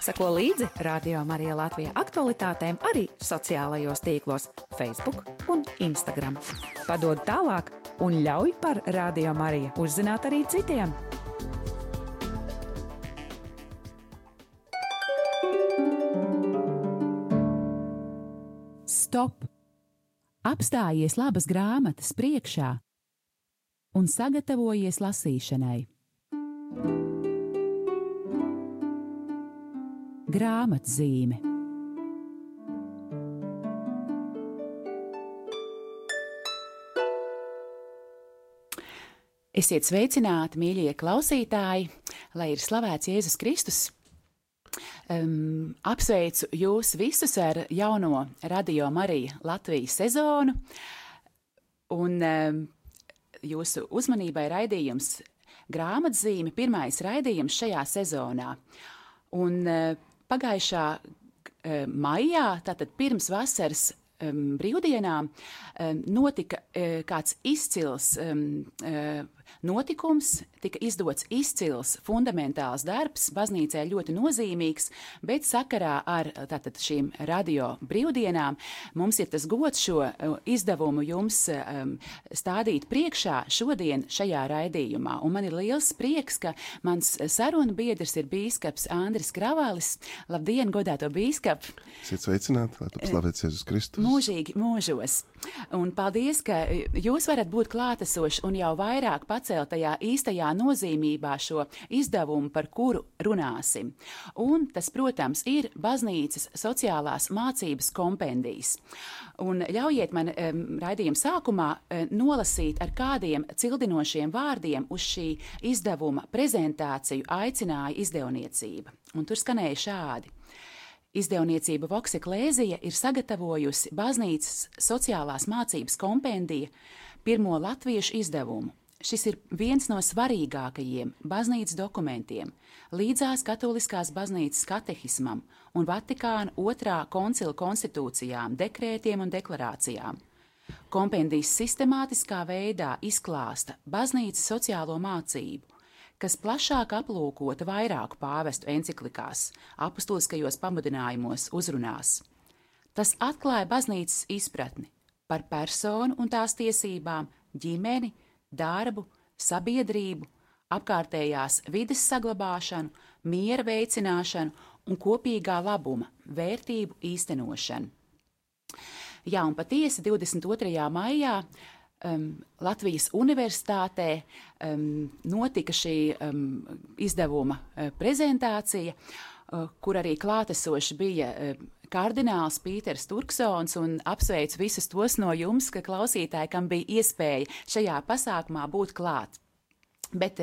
Seko līdzi Radio Marija Latvijas aktualitātēm arī sociālajos tīklos, Facebook un Instagram. Padod tālāk un ļauj par Radio Mariju uzzināt arī citiem. Stop! Apstājies labas grāmatas priekšā un sagatavojies lasīšanai. Grāmatzīme Esiet sveicināti, mīļie klausītāji, lai ir slavēts Jēzus Kristus. Um, apsveicu jūs visus ar jauno Radio Marija Latvijas sezonu. Un um, jūsu uzmanībai raidījums grāmatzīme, pirmais raidījums šajā sezonā. Un uh, pagājušā uh, maijā, tātad pirms vasaras brīvdienām, notika uh, kāds izcils uh, notikums, tika izdots izcils, fundamentāls darbs, baznīcē ļoti nozīmīgs, bet sakarā ar tātad, šīm radio brīvdienām mums ir tas gods šo uh, izdevumu jums um, stādīt priekšā šodien šajā raidījumā. Un man ir liels prieks, ka mans sarunu biedrs ir bīskaps Andris Kravalis. Labdien, godāto bīskapu! Esiet sveicināti, lai top slavēts Jēzus Kristus! Mūžīgi mūžos! Un paldies, ka jūs varat būt klātesoši un jau vairāk pacelt tajā īstajā nozīmībā šo izdevumu, par kuru runāsim. Un tas, protams, ir baznīcas sociālās mācības kompendijas. Un ļaujiet man um, raidījuma sākumā um, nolasīt ar kādiem cildinošiem vārdiem uz šī izdevuma prezentāciju aicināja izdevniecība. Un tur skanēja šādi. Izdevniecība Vokseklēzija ir sagatavojusi baznīcas sociālās mācības kompendiju pirmo latviešu izdevumu. Šis ir viens no svarīgākajiem baznīcas dokumentiem, līdzās Katoliskās baznīcas katehismam un Vatikāna otrā koncila konstitūcijām, dekrētiem un deklarācijām. Kompendijas sistemātiskā veidā izklāsta baznīcas sociālo mācību, kas plašāk aplūkota vairāku pāvestu encyklikās, apustuliskajos pamudinājumos, uzrunās. Tas atklāja baznīcas izpratni par personu un tās tiesībām, ģimeni, darbu, sabiedrību, apkārtējās vides saglabāšanu, miera veicināšanu un kopīgā labuma, vērtību īstenošanu. Jā, un patiesi 22. maijā um, Latvijas Universitātē um, notika šī um, izdevuma uh, prezentācija, uh, kur arī klātesoši bija uh, kardināls Pīters Turksons un apsveicu visus tos no jums, ka klausītāji, kam bija iespēja šajā pasākumā būt klāt. Bet,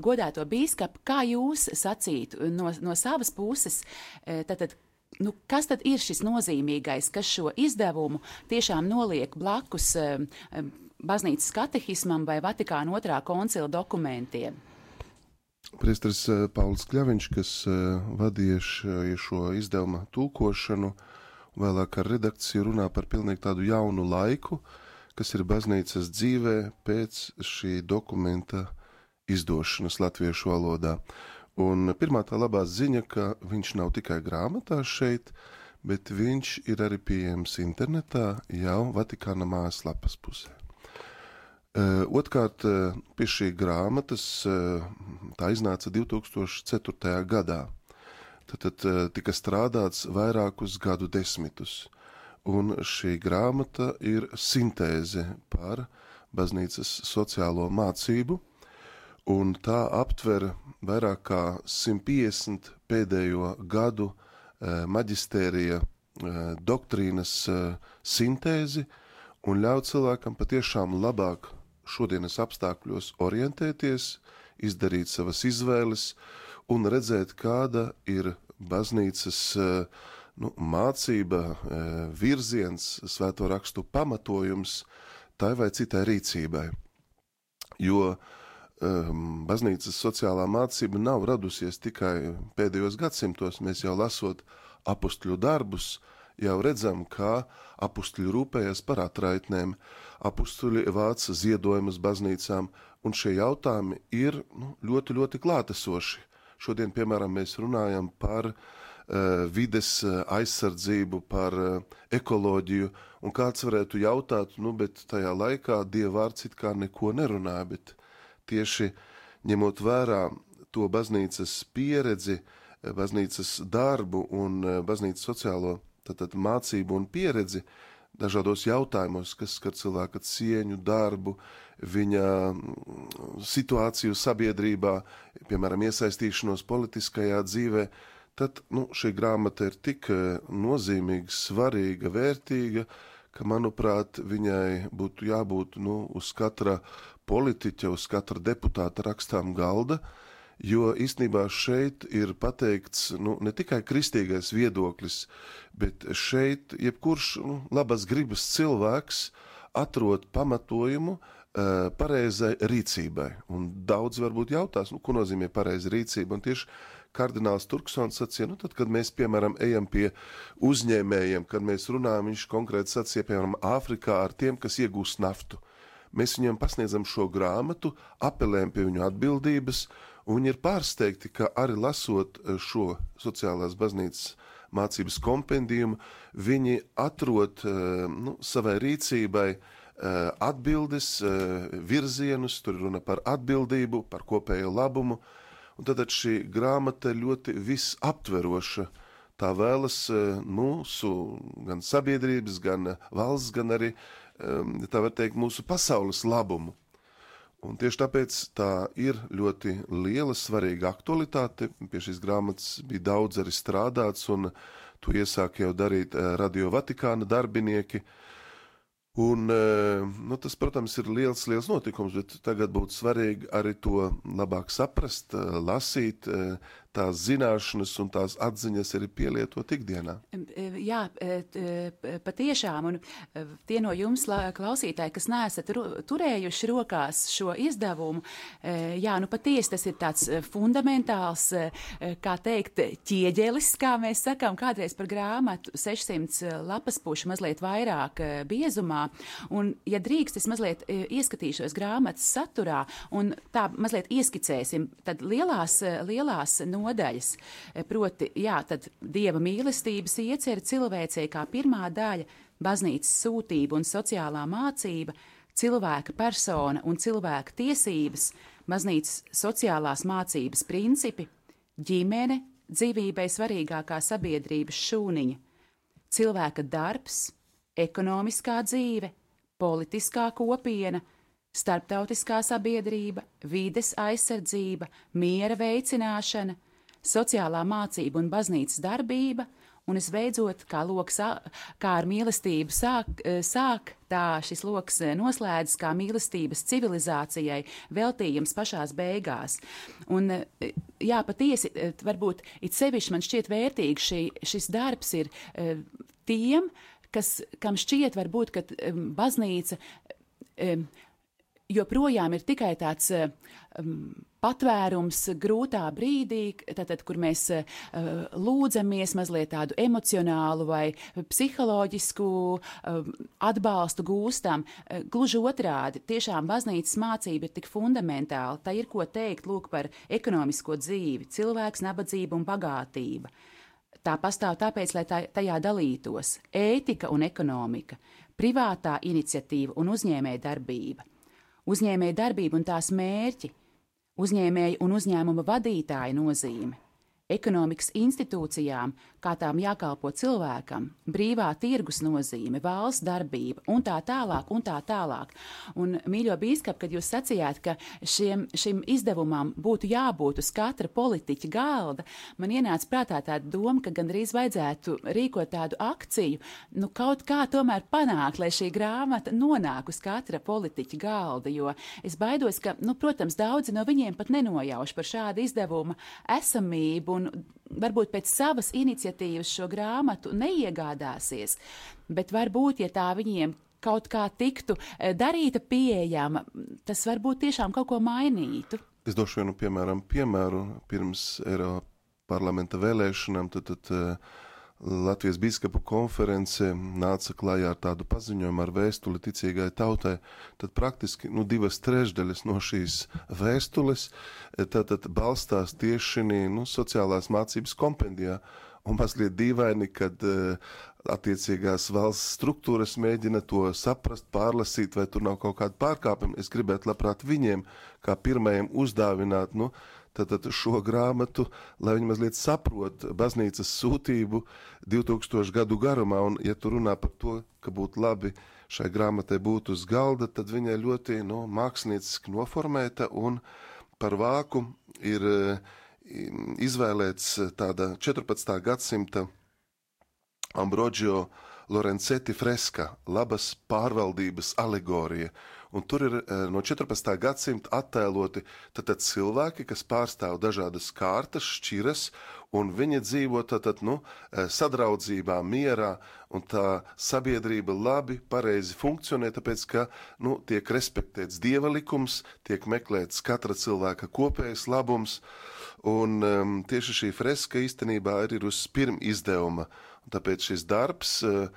godāto biskupu, kā jūs sacītu no, no savas puses, tad, tad nu, kas tad ir šis nozīmīgais, kas šo izdevumu tiešām noliek blakus baznīcas katehismam vai Vatikāna otrā koncila dokumentiem? Priesteris eh, Pauls Kļaviņš, kas eh, vadīja šo izdevuma tulkošanu, vēlāk ar redakciju runā par pilnīgi tādu jaunu laiku, kas ir baznīcas dzīvē pēc šī dokumenta izdošanas latviešu valodā. Un pirmā tā labā ziņa, ka viņš nav tikai grāmatā šeit, bet viņš ir arī pieejams internetā jau Vatikāna mājaslapas pusē. Uh, Otkārt, uh, pie šī grāmatas uh, tā iznāca 2004. gadā. Tad, tad tika strādāts vairākus gadu desmitus, un šī grāmata ir sintēze par baznīcas sociālo mācību, un tā aptver vairāk kā 150 pēdējo gadu eh, maģistērija eh, doktrīnas eh, sintēzi un ļauj cilvēkam patiešām labāk šodienas apstākļos orientēties, izdarīt savas izvēles un redzēt, kāda ir baznīcas nu, mācība, virziens, svēto rakstu pamatojums tai vai citai rīcībai. Jo uh, um, baznīcas sociālā mācība nav radusies tikai pēdējos gadsimtos. Mēs jau lasot apakstuļu darbus, jau redzam, kā apakstuļi rūpējas par atraitnēm, apakstuļi vāca ziedojumus baznīcām, un šie jautājumi ir nu, ļoti, ļoti klātesoši. Šodien, piemēram, mēs runājam par uh, vides aizsardzību, par uh, ekoloģiju, un kāds varētu jautāt, nu, bet tajā laikā dievvvārds it kā neko nerunāja, bet tieši ņemot vērā to baznīcas pieredzi, baznīcas darbu un baznīcas sociālo tātad, mācību un pieredzi, dažādos jautājumos, kas skar cilvēka cieņu, darbu, viņa mm, situāciju sabiedrībā, piemēram, iesaistīšanos politiskajā dzīvē, tad nu, šī grāmata ir tik eh, nozīmīga, svarīga, vērtīga, ka, manuprāt, viņai būtu jābūt nu, uz katra politiķa, uz katra deputāta rakstām galda, uh, jo īstenībā šeit ir pateikts nu, ne tikai kristīgais viedoklis, bet šeit jebkurš nu, labas gribas cilvēks atrod pamatojumu uh, pareizai rīcībai. Un daudz varbūt jautās, nu, ko nozīmē pareiza rīcība. Un tieši kardināls Turksons sacīja, nu, tad, kad mēs, piemēram, ejam pie uzņēmējiem, kad mēs runājam, viņš konkrēti sacīja, piemēram, Āfrikā ar tiem, kas iegūst naftu. Mēs viņiem pasniedzam šo grāmatu, apelējam pie viņu atbildības, Un viņi ir pārsteigti, ka arī lasot eh, šo sociālās baznīcas mācības kompendījumu, viņi atrod eh, nu, savai rīcībai eh, atbildes, virzienus, tur runa par atbildību, par kopējo labumu. Un tad šī grāmata ļoti visaptveroša. Tā vēlas mūsu gan sabiedrības, gan valsts, gan arī, tā var teikt, mūsu pasaules labumu. Un tieši tāpēc tā ir ļoti liela, svarīga aktualitāte. Pie šīs grāmatas bija daudz arī strādāts, un to iesāk jau darīt eh, Radio Vatikāna darbinieki. Un, eh, nu, tas, protams, ir liels, liels notikums, bet tagad būtu svarīgi arī to labāk saprast, eh, lasīt, tās zināšanas un tās atziņas arī pielietot ikdienā. E, jā, e, patiešām, un e, tie no jums, klausītāji, kas neesat turējuši rokās šo izdevumu, jā, nu patiesi tas ir tāds fundamentāls, kā teikt, ķieģelis, kā mēs sakām, kādreiz par grāmatu 600 lapas pušu mazliet vairāk biezumā, un, ja drīkst, es mazliet ieskatīšos grāmatas saturā, un tā mazliet ieskicēsim, tad lielās, lielās no nodaļas. E, proti, jā, tad dieva mīlestības iecerē cilvēcei kā pirmā daļa, baznīcas sūtība un sociālā mācība, cilvēka persona un cilvēka tiesības, baznīcas sociālās mācības principi, ģimene, dzīvībai svarīgākā sabiedrības šūniņa, cilvēka darbs, ekonomiskā dzīve, politiskā kopiena, starptautiskā sabiedrība, vides aizsardzība, miera veicināšana, sociālā mācība un baznīcas darbība, un visbeidzot, kā loks, kā ar mīlestību sāk, e, sāk tā šis loks e, noslēdzas kā mīlestības civilizācijai veltījums pašās beigās. Un, e, jā, patiesi, varbūt it sevišķi man šķiet vērtīgi šī, šis darbs ir tiem, kas, kam šķiet varbūt, ka baznīca joprojām ir tikai tāds um, patvērums grūtā brīdī, tātad, kur mēs uh, lūdzamies mazliet tādu emocionālu vai psiholoģisku uh, atbalstu gūstam. Uh, gluži otrādi, tiešām baznīcas mācība ir tik fundamentāla. Tā ir ko teikt lūk par ekonomisko dzīvi, cilvēks, nabadzība un bagātība. Tā pastāv tāpēc, lai tā, tajā dalītos ētika un ekonomika, privātā iniciatīva un uzņēmēja darbība uzņēmēja darbība un tās mērķi, uzņēmēja un uzņēmuma vadītāja nozīme ekonomikas institūcijām, kā tām jākalpo cilvēkam, brīvā tirgus nozīme, valsts darbība un tā tālāk. Un tā tālāk. Un, mīļo bīskap, kad jūs sacījāt, ka šiem, šim izdevumam būtu jābūt uz katra politiķa galda, man ienāca prātā tāda doma, ka gandrīz vajadzētu rīkot tādu akciju, nu kaut kā tomēr panākt, lai šī grāmata nonāk uz katra politiķa galda, jo es baidos, ka, nu, protams, daudzi no viņiem pat nenojauš par šādu izdevumu esamību un varbūt pēc savas iniciatīvas šo grāmatu neiegādāsies, bet varbūt, ja tā viņiem kaut kā tiktu eh, darīta pieejama, tas varbūt tiešām kaut ko mainītu. Es došu vienu piemēram, piemēru pirms Eiropas parlamenta vēlēšanām, tad, tad uh, Latvijas biskupu konference nāca klajā ar tādu paziņojumu ar vēstuli ticīgai tautai, tad praktiski nu, divas trešdaļas no šīs vēstules tātad balstās tieši šī nu, sociālās mācības kompendijā. Un mazliet dīvaini, kad uh, attiecīgās valsts struktūras mēģina to saprast, pārlasīt, vai tur nav kaut kāda pārkāpuma. Es gribētu labprāt viņiem, kā pirmajiem, uzdāvināt nu, tātad šo grāmatu, lai viņi mazliet saprot baznīcas sūtību 2000 gadu garumā, un ja tu runā par to, ka būtu labi šai grāmatai būt uz galda, tad viņa ļoti no, nu, mākslinieciski noformēta un par vāku ir izvēlēts tāda 14. gadsimta Ambrogio Lorenzetti freska, labas pārvaldības alegorija, un tur ir eh, no 14. gadsimta attēloti tātad cilvēki, kas pārstāv dažādas kārtas, šķiras, un viņi dzīvo tātad, nu, eh, sadraudzībā, mierā, un tā sabiedrība labi, pareizi funkcionē, tāpēc, ka, nu, tiek respektēts dieva likums, tiek meklēts katra cilvēka kopējs labums, un um, tieši šī freska īstenībā ir uz pirm izdevuma, un tāpēc šis darbs, uh,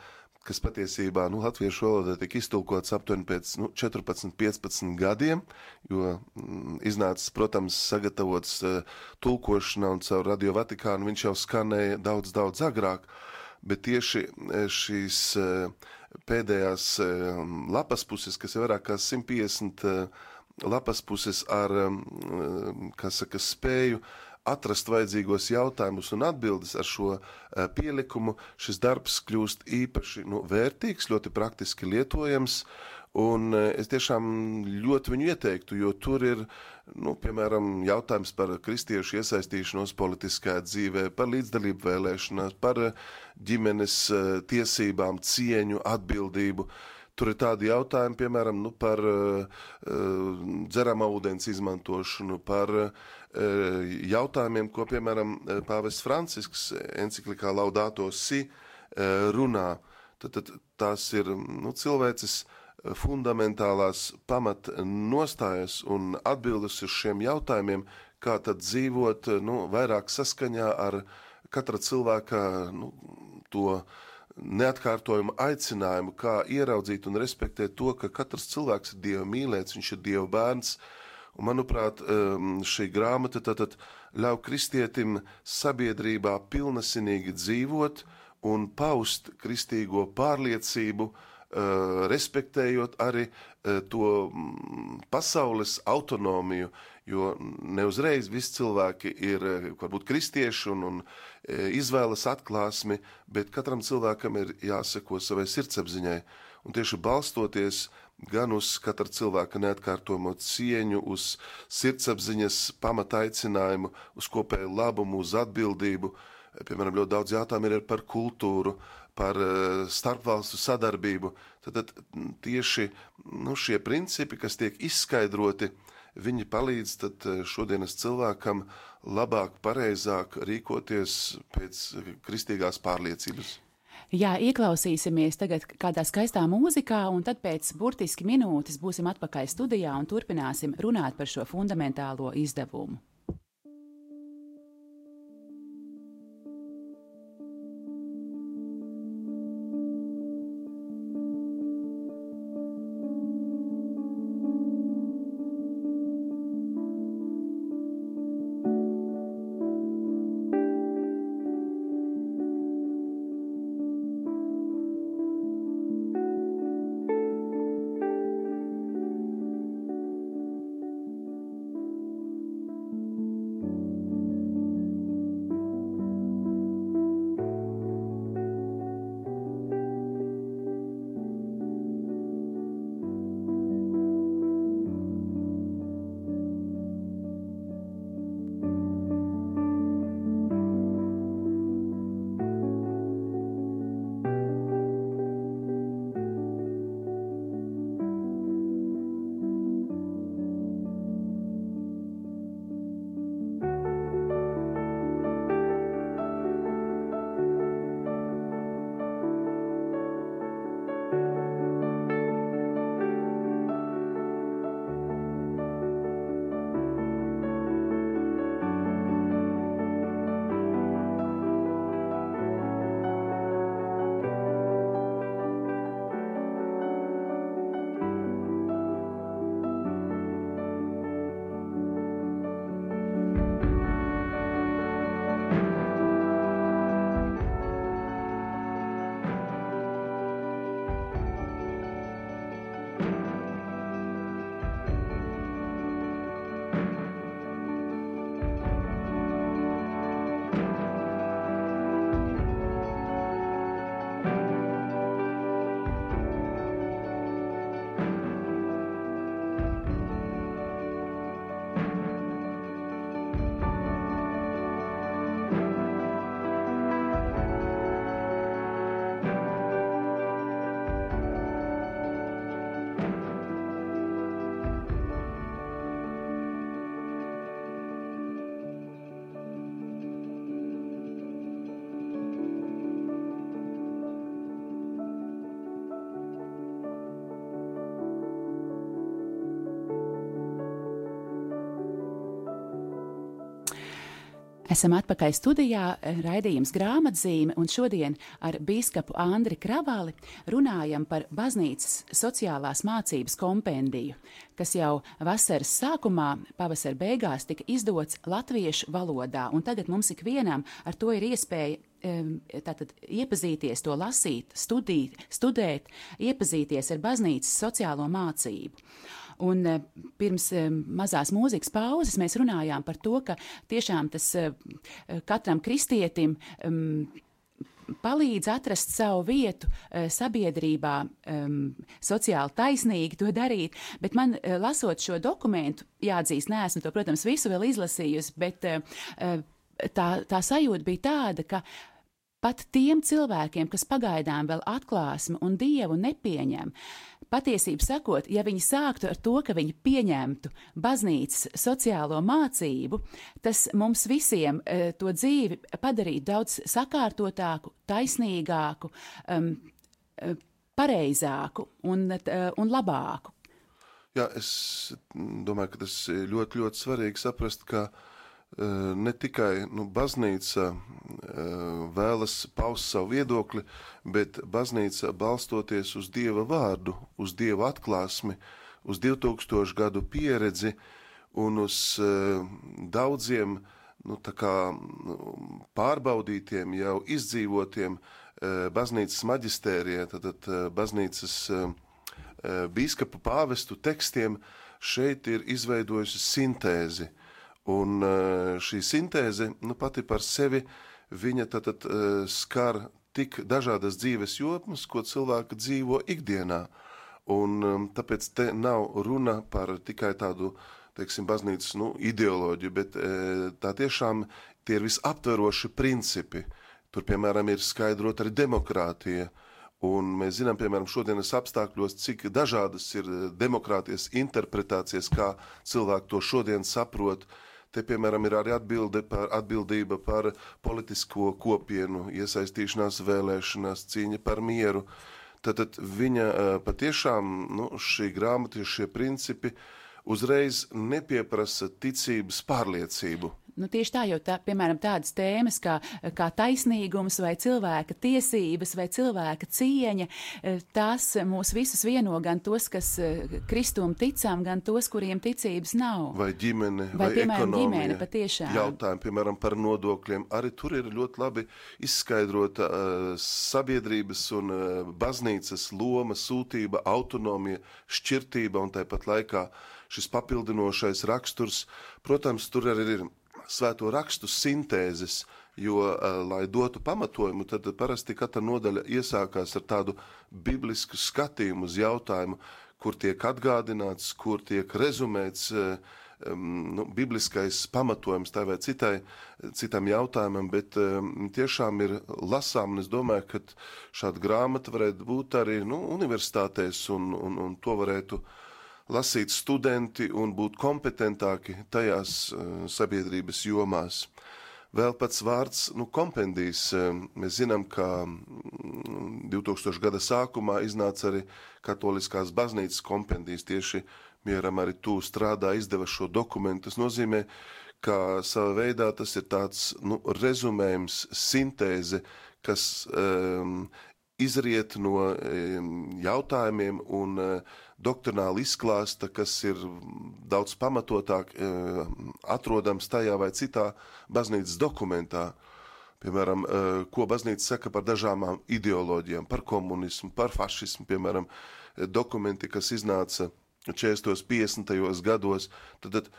kas patiesībā nu, latviešu valodā tika iztulkots aptuveni pēc nu, 14, 15 gadiem, jo mm, iznācis, protams, sagatavots uh, tulkošanā un caur Radio Vatikānu viņš jau skanēja daudz, daudz agrāk, bet tieši e, šīs uh, pēdējās uh, lapas puses, kas ir vairāk kā 150 lapas puses ar, kā saka, spēju atrast vajadzīgos jautājumus un atbildes ar šo eh, pielikumu, šis darbs kļūst īpaši nu, vērtīgs, ļoti praktiski lietojams. Un eh, es tiešām ļoti viņu ieteiktu, jo tur ir, nu, piemēram, jautājums par kristiešu iesaistīšanos politiskajā dzīvē, par līdzdalību vēlēšanās, par eh, ģimenes tiesībām, cieņu, atbildību. Tur ir tādi jautājumi, piemēram, nu, par uh, dzeramā ūdens izmantošanu, par uh, jautājumiem, ko, piemēram, Pāvests Francisks enciklikā Laudāto Si runā. Tad, tad tās ir nu, cilvēces fundamentālās pamat nostājas un atbildes uz šiem jautājumiem, kā tad dzīvot nu, vairāk saskaņā ar katra cilvēka nu, to neatkārtojumu aicinājumu, kā ieraudzīt un respektēt to, ka katrs cilvēks ir Dieva mīlēts, viņš ir Dieva bērns, Un, manuprāt, šī grāmata tātad ļauj kristietim sabiedrībā pilnesinīgi dzīvot un paust kristīgo pārliecību, uh, respektējot arī uh, to mm, pasaules autonomiju, jo neuzreiz visi cilvēki ir uh, varbūt kristieši un, un izvēlas atklāsmi, bet katram cilvēkam ir jāseko savai sirdsapziņai. Un tieši balstoties gan uz katra cilvēka neatkārtojamo cieņu, uz sirdsapziņas pamataicinājumu, uz kopēju labumu, uz atbildību. Piemēram, ļoti daudz jautājumu ir par kultūru, par eh, starpvalstu sadarbību. Tad, tad tieši nu, šie principi, kas tiek izskaidroti, viņi palīdz eh, šodienas cilvēkam labāk, pareizāk rīkoties pēc kristīgās pārliecības. Jā, ieklausīsimies tagad kādā skaistā mūzikā, un tad pēc burtiski minūtes būsim atpakaļ studijā un turpināsim runāt par šo fundamentālo izdevumu. Esam atpakaļ studijā, raidījums grāmatzīme, un šodien ar bīskapu Andri Kravali runājam par baznīcas sociālās mācības kompendiju, kas jau vasaras sākumā, pavasara beigās tika izdots latviešu valodā, un tagad mums ikvienam ar to ir iespēja tātad iepazīties, to lasīt, studīt, studēt, iepazīties ar baznīcas sociālo mācību. Un eh, pirms eh, mazās mūzikas pauzes mēs runājām par to, ka tiešām tas eh, katram kristietim um, palīdz atrast savu vietu sabiedrībā, um, sociāli taisnīgi to darīt. Bet man, lasot šo dokumentu, jāatzīst, neesmu to, protams, visu vēl izlasījusi, bet uh, tā, tā sajūta bija tāda, ka pat tiem cilvēkiem, kas pagaidām vēl atklāsmi un dievu nepieņem, Patiesību sakot, ja viņi sāktu ar to, ka viņi pieņemtu baznīcas sociālo mācību, tas mums visiem uh, to dzīvi padarītu daudz sakārtotāku, taisnīgāku, um, pareizāku un, uh, un labāku. Jā, es domāju, ka tas ir ļoti, ļoti svarīgi saprast, ka uh, Eh, ne tikai nu, baznīca eh, vēlas paust savu viedokli, bet baznīca balstoties uz Dieva vārdu, uz Dieva atklāsmi, uz 2000 gadu pieredzi un uz eh, daudziem nu, kā, nu, pārbaudītiem, jau izdzīvotiem baznīcas maģistērijā, tad baznīcas bīskapu pāvestu tekstiem šeit ir izveidojusi sintēzi – Un eh, šī sintēze nu, pati par sevi viņa tad, tad eh, skar tik dažādas dzīves jomas, ko cilvēki dzīvo ikdienā. Un, um, tāpēc te nav runa par tikai tādu teiksim, baznīcas nu, ideoloģiju, bet tā tiešām tie ir visaptveroši principi. Tur, piemēram, ir skaidrot arī demokrātija. Un mēs zinām, piemēram, šodienas apstākļos, cik dažādas ir demokrātijas interpretācijas, kā cilvēki to šodien saprot. Uh, Te, piemēram, ir arī atbilde par, atbildība par politisko kopienu, iesaistīšanās vēlēšanās, cīņa par mieru. Tad, tad viņa patiešām, nu, šī grāmata, šie principi uzreiz nepieprasa ticības pārliecību. Nu, tieši tā, jo tā, piemēram tādas tēmas kā, kā taisnīgums vai cilvēka tiesības vai cilvēka cieņa, eh, tās mūs visus vieno gan tos, kas eh, kristum ticam, gan tos, kuriem ticības nav. Vai ģimene, vai, vai piemēram, ģimene patiešām. Jautājumi, piemēram, par nodokļiem. Arī tur ir ļoti labi izskaidrota uh, sabiedrības un uh, baznīcas loma, sūtība, autonomija, šķirtība un tāpat laikā šis papildinošais raksturs. Protams, tur arī ir svēto rakstu sintēzes, jo, eh, lai dotu pamatojumu, tad parasti katra nodaļa iesākās ar tādu biblisku skatījumu uz jautājumu, kur tiek atgādināts, kur tiek rezumēts um, nu, bibliskais pamatojums tā vai citai, citam jautājumam, bet um, tiešām ir lasām, un es domāju, ka šāda grāmata varētu būt arī nu, universitātēs, un, un, un to varētu uh, lasīt studenti un būt kompetentāki tajās uh, sabiedrības jomās. Vēl pats vārds nu, kompendijs. Uh, mēs zinām, ka 2000. Mm, gada sākumā iznāca arī Katoliskās baznīcas kompendijas. Tieši Mieram arī tu strādā, izdeva šo dokumentu. Tas nozīmē, ka savā veidā tas ir tāds nu, rezumējums, sintēze, kas um, izriet no um, jautājumiem un uh, doktrināli izklāsta, kas ir daudz pamatotāk uh, atrodams tajā vai citā baznīcas dokumentā. Piemēram, uh, ko baznīca saka par dažādām ideoloģijām, par komunismu, par fašismu, piemēram, dokumenti, kas iznāca 40. un 50. gados, tad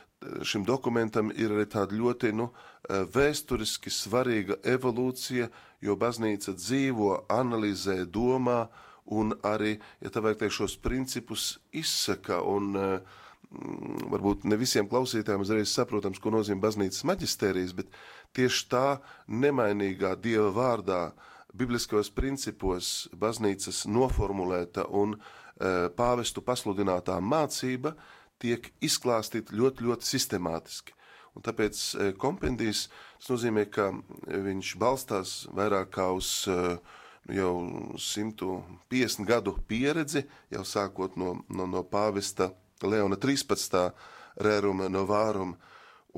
šim dokumentam ir arī tāda ļoti nu, vēsturiski svarīga evolūcija, jo baznīca dzīvo, analizē, domā un arī, ja tā vajag teikt, šos principus izsaka. Un, mm, Varbūt ne visiem klausītājiem uzreiz saprotams, ko nozīmē baznīcas maģistērijas, bet tieši tā nemainīgā dieva vārdā, bibliskajos principos, baznīcas noformulēta un e, pāvestu pasludinātā mācība tiek izklāstīta ļoti, ļoti sistemātiski. Un tāpēc e, kompendijs tas nozīmē, ka viņš balstās vairāk uz uh, jau 150 gadu pieredzi, jau sākot no, no, no pāvesta Leona 13. rēruma no vāruma.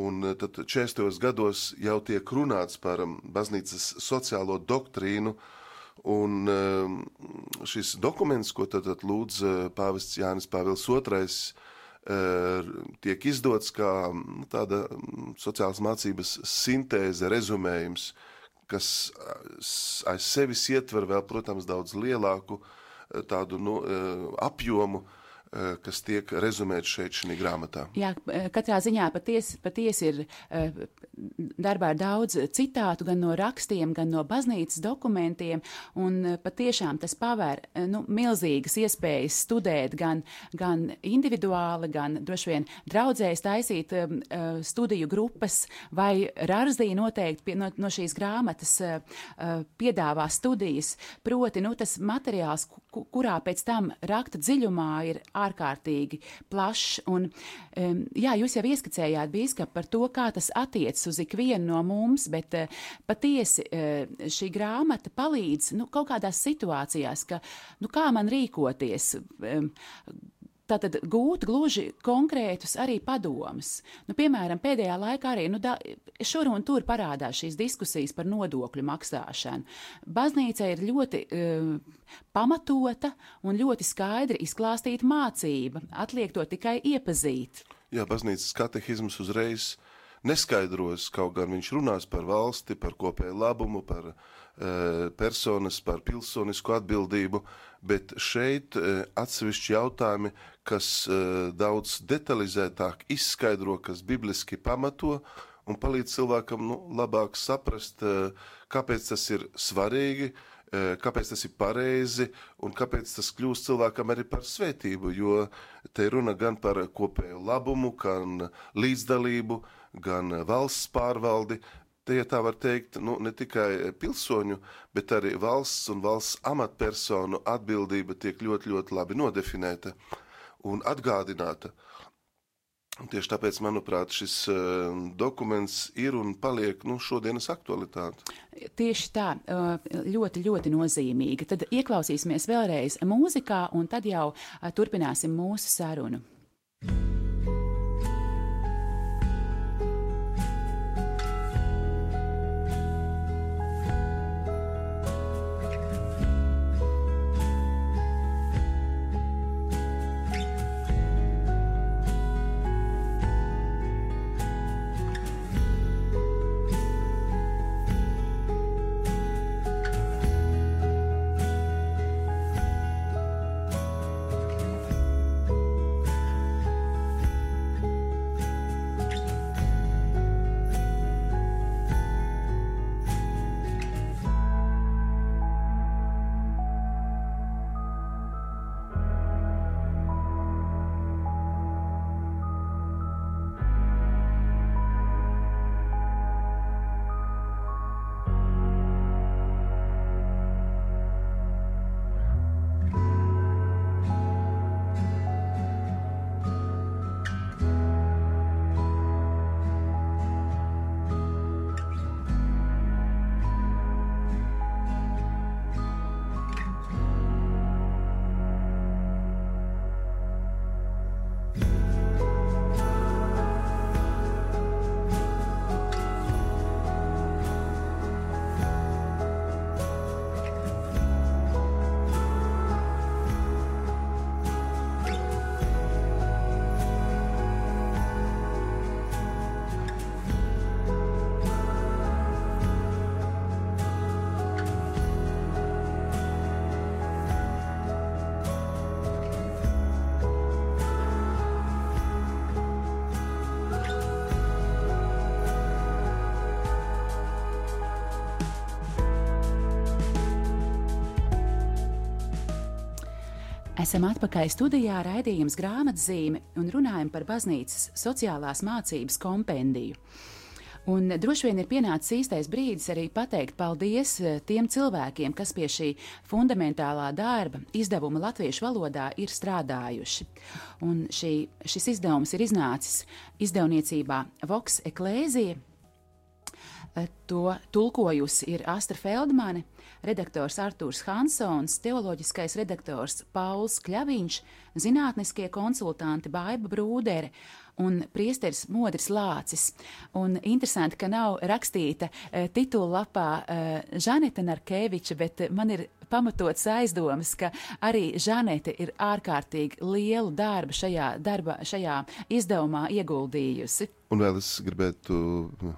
Un tad 40. gados jau tiek runāts par baznīcas sociālo doktrīnu, un šis dokuments, ko tad, tad lūdz pāvests Jānis Pāvils II, tiek izdots kā nu, tāda sociālas mācības sintēze, rezumējums, kas aiz sevis ietver vēl, protams, daudz lielāku tādu nu, apjomu, Eh, kas tiek rezumēts šeit šajā grāmatā. Jā, eh, katrā ziņā patiesi paties ir eh, darbā ir daudz citātu gan no rakstiem, gan no baznīcas dokumentiem, patiešām tas pavēr nu, milzīgas iespējas studēt gan, gan individuāli, gan droši vien draudzēs taisīt studiju grupas, vai Rarzī noteikti pie, no, no šīs grāmatas piedāvā studijas, proti, nu, tas materiāls, kurā pēc tam rakta dziļumā ir ārkārtīgi plašs. Un, um, jā, jūs jau ieskicējāt, Bīskap, par to, kā tas attiecas uz ikvienu no mums, bet uh, patiesi uh, šī grāmata palīdz nu, kaut kādās situācijās, ka, nu, kā man rīkoties. Um, Tātad gūt gluži konkrētus arī padomus. Nu, piemēram, pēdējā laikā arī nu, da, šur un tur parādās šīs diskusijas par nodokļu maksāšanu. Baznīca ir ļoti uh, pamatota un ļoti skaidri izklāstīta mācība. Atliek to tikai iepazīt. Jā, baznīcas katehisms uzreiz neskaidros, kaut gan viņš runās par valsti, par kopēju labumu, par uh, personas, par pilsonisku atbildību, bet šeit uh, atsevišķi jautājumi, kas uh, daudz detalizētāk izskaidro, kas bibliski pamato un palīdz cilvēkam nu, labāk saprast, kāpēc tas ir svarīgi, kāpēc tas ir pareizi un kāpēc tas kļūst cilvēkam arī par svētību. Jo te runa gan par kopēju labumu, gan līdzdalību, gan valsts pārvaldi. Te, ja tā var teikt, nu, ne tikai pilsoņu, bet arī valsts un valsts amatpersonu atbildība tiek ļoti, ļoti labi nodefinēta un atgādināta. Tieši tāpēc, manuprāt, šis uh, dokuments ir un paliek nu, šodienas aktualitāte. Tieši tā, ļoti, ļoti nozīmīga. Tad ieklausīsimies vēlreiz mūzikā, un tad jau turpināsim mūsu sarunu. Esam atpakaļ studijā, raidījums grāmatzīme un runājam par baznīcas sociālās mācības kompendiju. Un droši vien ir pienācis īstais brīdis arī pateikt paldies eh, tiem cilvēkiem, kas pie šī fundamentālā darba izdevuma latviešu valodā ir strādājuši. Un šī, šis izdevums ir iznācis izdevniecībā Vox Eklēzija, to tulkojusi ir Astra Feldmane, redaktors Artūrs Hansons, teoloģiskais redaktors Pauls Kļaviņš, zinātniskie konsultanti Baiba Brūdere un priesteris Modris Lācis. Un interesanti, ka nav rakstīta uh, titula lapā uh, Žaneta Narkeviča, bet man ir pamatots aizdomas, ka arī Žanete ir ārkārtīgi lielu darbu šajā, darba, šajā izdevumā ieguldījusi. Un vēl es gribētu, kā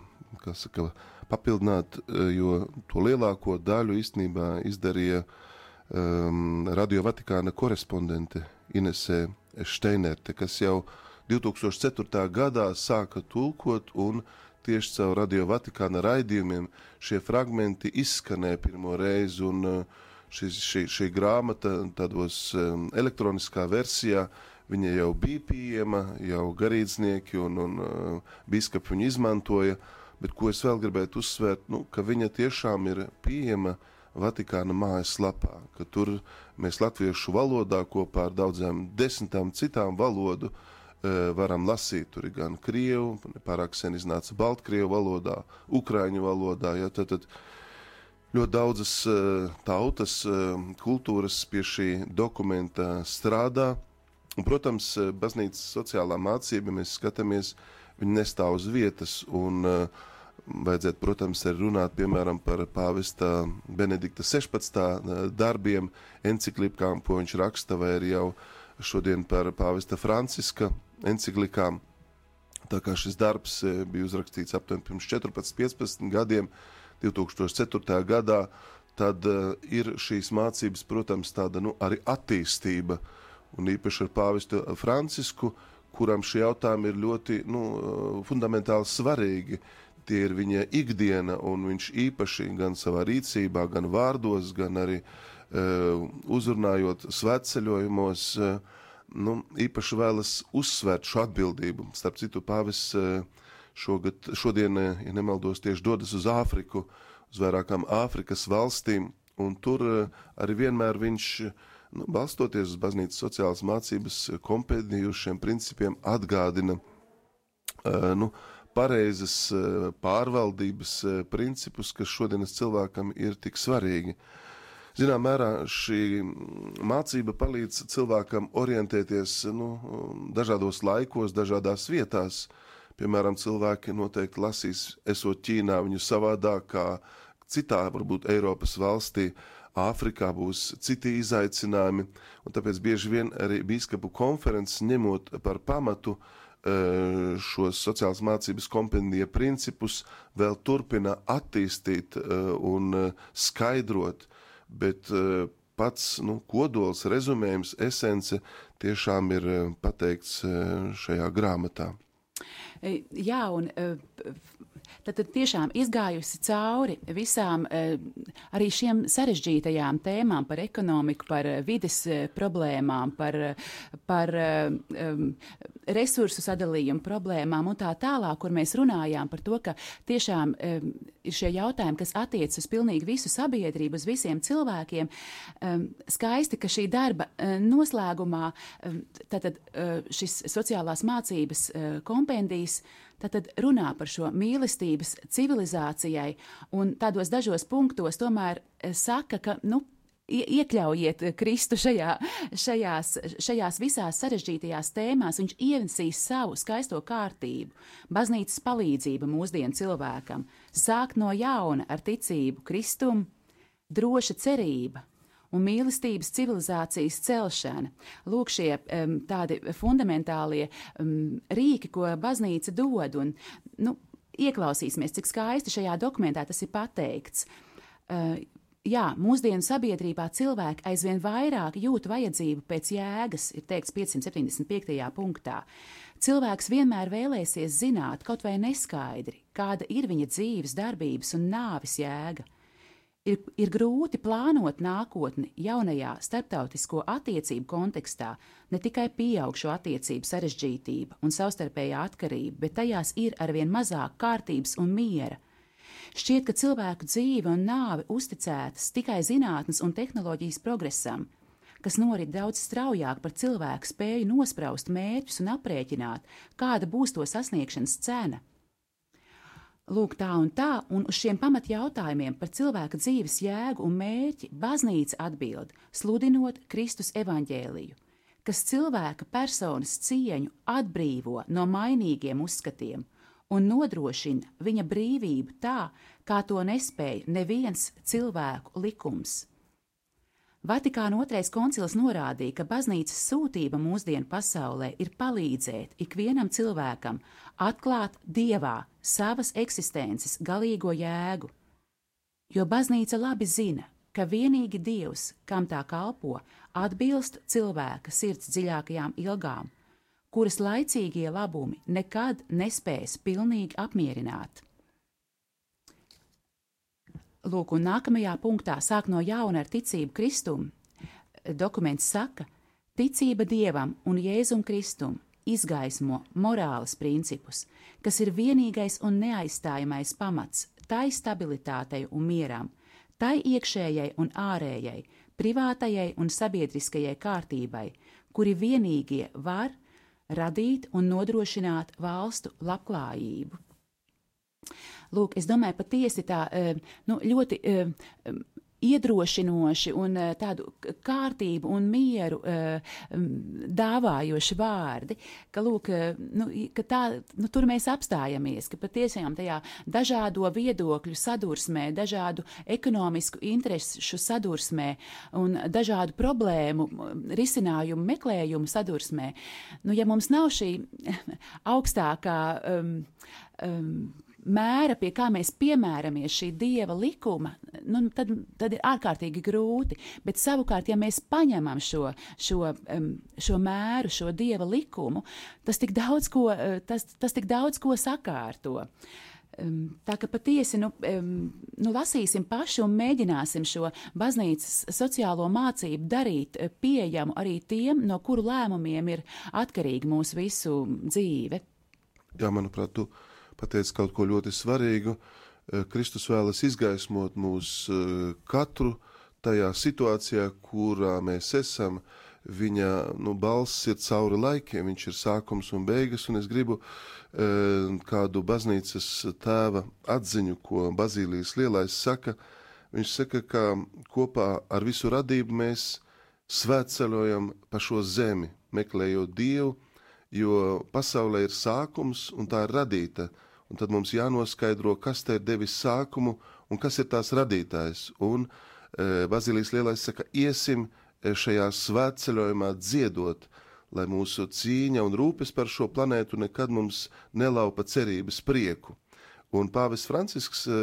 saka, papildināt, jo to lielāko daļu īstenībā izdarīja um, Radio Vatikāna korespondente Inesē Šteinerte, kas jau 2004. gadā sāka tulkot un tieši caur Radio Vatikāna raidījumiem šie fragmenti izskanēja pirmo reizi un uh, šī, šī, šī grāmata tādos um, elektroniskā versijā, viņa jau bija pieejama, jau garīdznieki un, un uh, biskupi viņu izmantoja, bet ko es vēl gribētu uzsvērt, nu, ka viņa tiešām ir pieejama Vatikāna mājaslapā, ka tur mēs latviešu valodā kopā ar daudzām desmitām citām valodu uh, varam lasīt. Tur ir gan krievu, pārāk sen iznāca baltkrievu valodā, ukraiņu valodā, ja, tad, tad ļoti daudzas uh, tautas, uh, kultūras pie šī dokumenta strādā. Un, protams, baznīcas sociālā mācība, mēs skatāmies, viņa nestāv uz vietas. Un, uh, vajadzētu, protams, arī runāt piemēram par pāvesta Benedikta 16. darbiem, enciklikām, ko viņš raksta, vai arī jau šodien par pāvesta Franciska enciklikām. Tā kā šis darbs bija uzrakstīts aptuveni pirms 14, 15 gadiem, uh, 2004. gadā, tad uh, ir šīs mācības, protams, tāda nu, arī attīstība. Un īpaši ar pāvestu Francisku, kuram šie jautājumi ir ļoti nu, eh, fundamentāli svarīgi. Tie ir viņa ikdiena, un viņš īpaši gan savā rīcībā, gan vārdos, gan arī uh, uzrunājot svētceļojumos, uh, nu, īpaši vēlas uzsvērt šo atbildību. Starp citu, pāvis uh, šogad, šodien, ja nemaldos, tieši dodas uz Āfriku, uz vairākām Āfrikas valstīm, un tur eh, arī vienmēr viņš, nu, balstoties uz baznīcas sociālas mācības kompēdiju, šiem principiem atgādina, uh, nu, pareizas pārvaldības principus, kas šodienas cilvēkam ir tik svarīgi. Zinām, mērā šī mācība palīdz cilvēkam orientēties nu, dažādos laikos, dažādās vietās. Uh, Piemēram, cilvēki noteikti lasīs, esot Ķīnā, viņu savādāk kā citā, varbūt Eiropas valstī. Āfrikā būs citi izaicinājumi, un tāpēc bieži vien arī biskupu konferences ņemot par pamatu e, šos sociālās mācības kompendija principus, vēl turpina attīstīt e, un e, skaidrot, bet pats nu, kodols, rezumējums, esence tiešām ir pateikts šajā grāmatā. Jā, un tad, tad tiešām izgājusi cauri visām arī šiem sarežģītajām tēmām par ekonomiku, par vides problēmām, par, par resursu sadalījumu problēmām un tā tālāk, kur mēs runājām par to, ka tiešām ir šie jautājumi, kas attiecas uz pilnīgi visu sabiedrību, uz visiem cilvēkiem. Skaisti, ka šī darba noslēgumā tātad šis sociālās mācības kompendijs tātad runā par šo mīlestības civilizācijai un tādos dažos punktos tomēr saka, ka, nu, iekļaujiet Kristu šajā, šajās, šajās visās sarežģītajās tēmās. Viņš ienesīs savu skaisto kārtību, baznīcas palīdzību mūsdienu cilvēkam, sākt no jauna ar ticību Kristum, droša cerība. Un mīlestības civilizācijas celšana. Lūk, šie um, tādi fundamentālie um, rīki, ko baznīca dod. Un, nu, ieklausīsimies, cik skaisti šajā dokumentā tas ir pateikts. Uh, Jā, mūsdienu sabiedrībā cilvēki aizvien vairāk jūt vajadzību pēc jēgas, ir teikts 575. punktā. Cilvēks vienmēr vēlēsies zināt, kaut vai neskaidri, kāda ir viņa dzīves, darbības un nāvis jēga. Ir, ir grūti plānot nākotni jaunajā starptautisko attiecību kontekstā, ne tikai pieaugšo attiecību sarežģītība un savstarpējā atkarība, bet tajās ir arvien mazāk kārtības un miera Šķiet, ka cilvēku dzīve un nāve uzticētas tikai zinātnes un tehnoloģijas progresam, kas norit daudz straujāk par cilvēku spēju nospraust mērķus un aprēķināt, kāda būs to sasniegšanas cena. Lūk, tā un tā, un uz šiem pamatjautājumiem par cilvēka dzīves jēgu un mērķi baznīca atbild, sludinot Kristus evaņģēliju. kas cilvēka personas cieņu atbrīvo no mainīgiem uzskatiem un nodrošina viņa brīvību tā, kā to nespēja neviens cilvēku likums. Vatikāna otrais koncils norādīja, ka baznīcas sūtība mūsdienu pasaulē ir palīdzēt ikvienam cilvēkam atklāt dievā savas eksistences galīgo jēgu, jo baznīca labi zina, ka vienīgi dievs, kam tā kalpo, atbilst cilvēka sirds dziļākajām ilgām, kuras laicīgie labumi nekad nespēs pilnīgi apmierināt. Lūk, un nākamajā punktā sāk no jauna ar ticību Kristum. Dokuments saka, ticība Dievam un Jēzum Kristum izgaismo morāles principus, kas ir vienīgais un neaizstājamais pamats tai stabilitātei un mieram, tai iekšējai un ārējai, privātajai un sabiedriskajai kārtībai, kuri vienīgie var radīt un nodrošināt valstu labklājību. Lūk, es domāju, patiesi tā eh, nu, ļoti eh, iedrošinoši un eh, tādu kārtību un mieru dāvājoši vārdi, ka, lūk, nu, ka tā, nu, tur mēs apstājamies, ka patiešām tajā dažādo viedokļu sadursmē, dažādu ekonomisku interesu sadursmē un dažādu problēmu risinājumu meklējumu sadursmē, nu, ja mums nav šī augstākā um, um, mēra, pie kā mēs piemēramies šī dieva likuma, nu, tad, tad ir ārkārtīgi grūti. Bet savukārt, ja mēs paņemam šo, šo, šo mēru, šo dieva likumu, tas tik daudz ko, tas, tas tik daudz ko sakārto. Tā ka patiesi nu, nu, lasīsim paši un mēģināsim šo baznīcas sociālo mācību darīt pieejamu arī tiem, no kuru lēmumiem ir atkarīga mūsu visu dzīve. Jā, manuprāt, tu pateica kaut ko ļoti svarīgu. Eh, Kristus vēlas izgaismot mūs eh, katru tajā situācijā, kurā mēs esam. Viņa nu, balss ir cauri laikiem, viņš ir sākums un beigas, un es gribu e, kādu baznīcas tēva atziņu, ko Bazīlijas lielais saka. Viņš saka, ka kopā ar visu radību mēs svētceļojam pa šo zemi, meklējot Dievu, jo pasaulē ir sākums un tā ir radīta un tad mums jānoskaidro, kas te ir devis sākumu un kas ir tās radītājs. Un e, Bazilijas lielais saka, iesim e, šajā svētceļojumā dziedot, lai mūsu cīņa un rūpes par šo planētu nekad mums nelaupa cerības prieku. Un Pāvis Francisks e,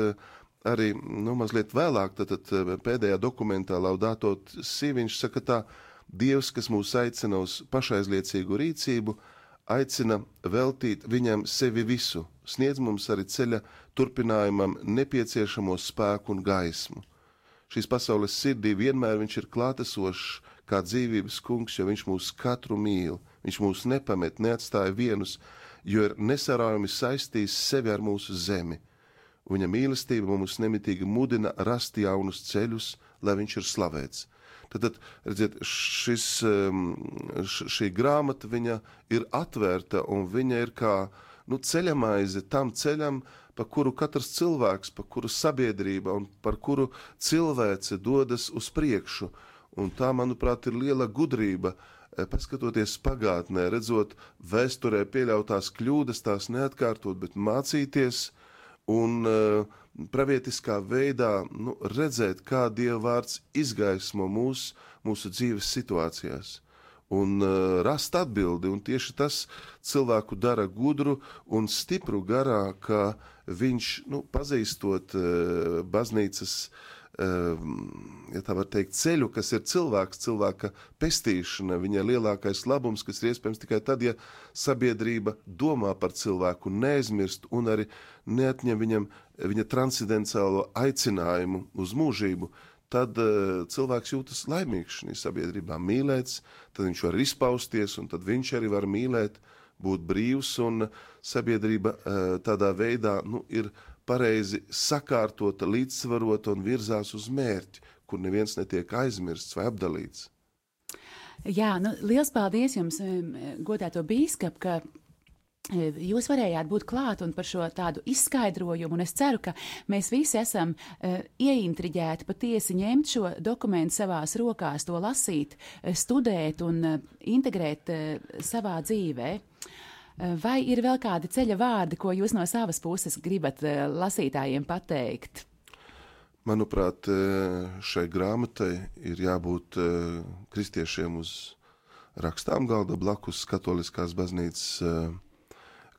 arī nu, mazliet vēlāk, tad, tad e, pēdējā dokumentā Laudātot Sīviņš saka tā, Dievs, kas mūs aicina uz pašaizliecīgu rīcību, aicina veltīt viņam sevi visu, sniedz mums arī ceļa turpinājumam nepieciešamo spēku un gaismu. Šīs pasaules sirdī vienmēr viņš ir klātesošs kā dzīvības kungs, jo viņš mūs katru mīl, viņš mūs nepamet, neatstāja vienus, jo ir nesaraujami saistījis sevi ar mūsu zemi. Viņa mīlestība mums nemitīgi mudina rast jaunus ceļus, lai viņš ir slavēts. Tad, tad redziet, šis, šī grāmata ir atvērta un viņa ir kā nu, ceļamaize tam ceļam, pa kuru katrs cilvēks, pa kuru sabiedrība un par kuru cilvēce dodas uz priekšu. Un tā, manuprāt, ir liela gudrība. Eh, paskatoties pagātnē, redzot vēsturē pieļautās kļūdas, tās neatkārtot, bet mācīties un uh, pravietiskā veidā nu, redzēt, kā Dieva vārds izgaismo mūs, mūsu dzīves situācijās un uh, rast atbildi. Un tieši tas cilvēku dara gudru un stipru garā, ka viņš, nu, pazīstot uh, baznīcas, uh, ja tā var teikt, ceļu, kas ir cilvēks, cilvēka pestīšana, viņa lielākais labums, kas ir iespējams tikai tad, ja sabiedrība domā par cilvēku, neaizmirst un arī neatņem viņam viņa transcendenciālo aicinājumu uz mūžību, tad uh, cilvēks jūtas laimīgs šajā sabiedrībā, mīlēts, tad viņš var izpausties, un tad viņš arī var mīlēt, būt brīvs, un sabiedrība uh, tādā veidā nu, ir pareizi sakārtota, līdzsvarota un virzās uz mērķi, kur neviens netiek aizmirsts vai apdalīts. Jā, nu, liels paldies jums, godēto bīskap, ka Jūs varējāt būt klāt un par šo tādu izskaidrojumu, un es ceru, ka mēs visi esam uh, ieintriģēti patiesi ņemt šo dokumentu savās rokās, to lasīt, studēt un uh, integrēt uh, savā dzīvē. Vai ir vēl kādi ceļa vārdi, ko jūs no savas puses gribat lasītājiem pateikt? Manuprāt, šai grāmatai ir jābūt kristiešiem uz rakstām galda blakus katoliskās baznīcas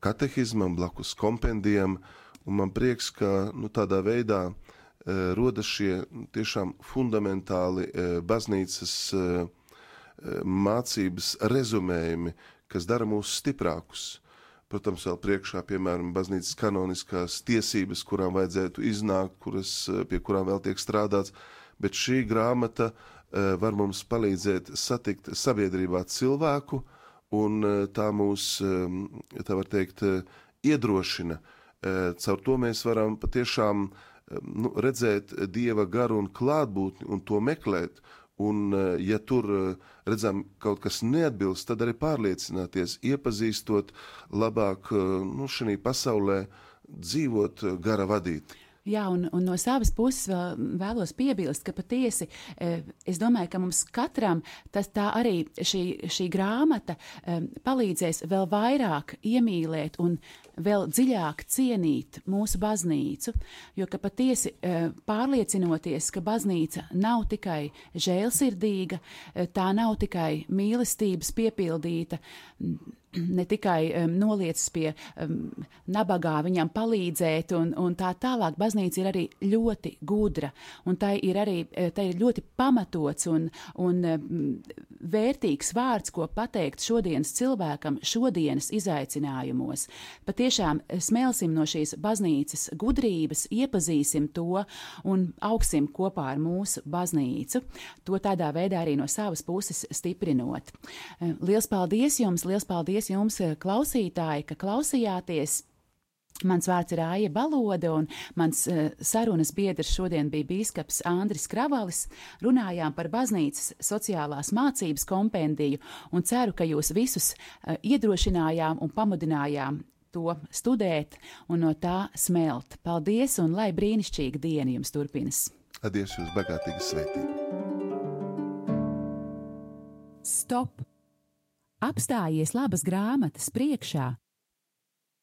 katehismam, blakus kompendijam, un man prieks, ka nu, tādā veidā rodas šie tiešām fundamentāli baznīcas mācības rezumējumi, kas dara mūs stiprākus. Protams, vēl priekšā, piemēram, baznīcas kanoniskās tiesības, kurām vajadzētu iznākt, kuras, e, pie kurām vēl tiek strādāts, bet šī grāmata e, var mums palīdzēt satikt sabiedrībā cilvēku, un eh, tā mūs, eh, tā var teikt, eh, iedrošina. Caur to mēs varam patiešām nu, redzēt Dieva garu un klātbūtni un to meklēt. Un, ja tur redzam kaut kas neatbilst, tad arī pārliecināties, iepazīstot labāk nu, šajā pasaulē, dzīvot gara vadītājai. Jā, un, un no savas puses vēl, vēlos piebilst, ka patiesi e, es domāju, ka mums katram tas tā arī šī, šī grāmata e, palīdzēs vēl vairāk iemīlēt un vēl dziļāk cienīt mūsu baznīcu, jo ka patiesi e, pārliecinoties, ka baznīca nav tikai žēlsirdīga, tā nav tikai mīlestības piepildīta ne tikai um, noliecas pie um, nabagā viņam palīdzēt, un, un tā tālāk. Baznīca ir arī ļoti gudra, un tai ir arī eh, tai ir ļoti pamatots un, un um, vērtīgs vārds, ko pateikt šodienas cilvēkam, šodienas izaicinājumos. Patiešām smelsim no šīs baznīcas gudrības, iepazīsim to un augsim kopā ar mūsu baznīcu. To tādā veidā arī no savas puses stiprinot. Liels paldies jums! Liels paldies! jums, klausītāji, ka klausījāties! Mans vārds ir Aija Balode, un mans uh, sarunas biedrs šodien bija bīskaps Andris Kravalis. Runājām par baznīcas sociālās mācības kompendiju, un ceru, ka jūs visus uh, iedrošinājām un pamudinājām to studēt un no tā smelt. Paldies, un lai brīnišķīga diena jums turpinās! Adies, jūs bagātīgi sveitīgi! Stop! apstājies labas grāmatas priekšā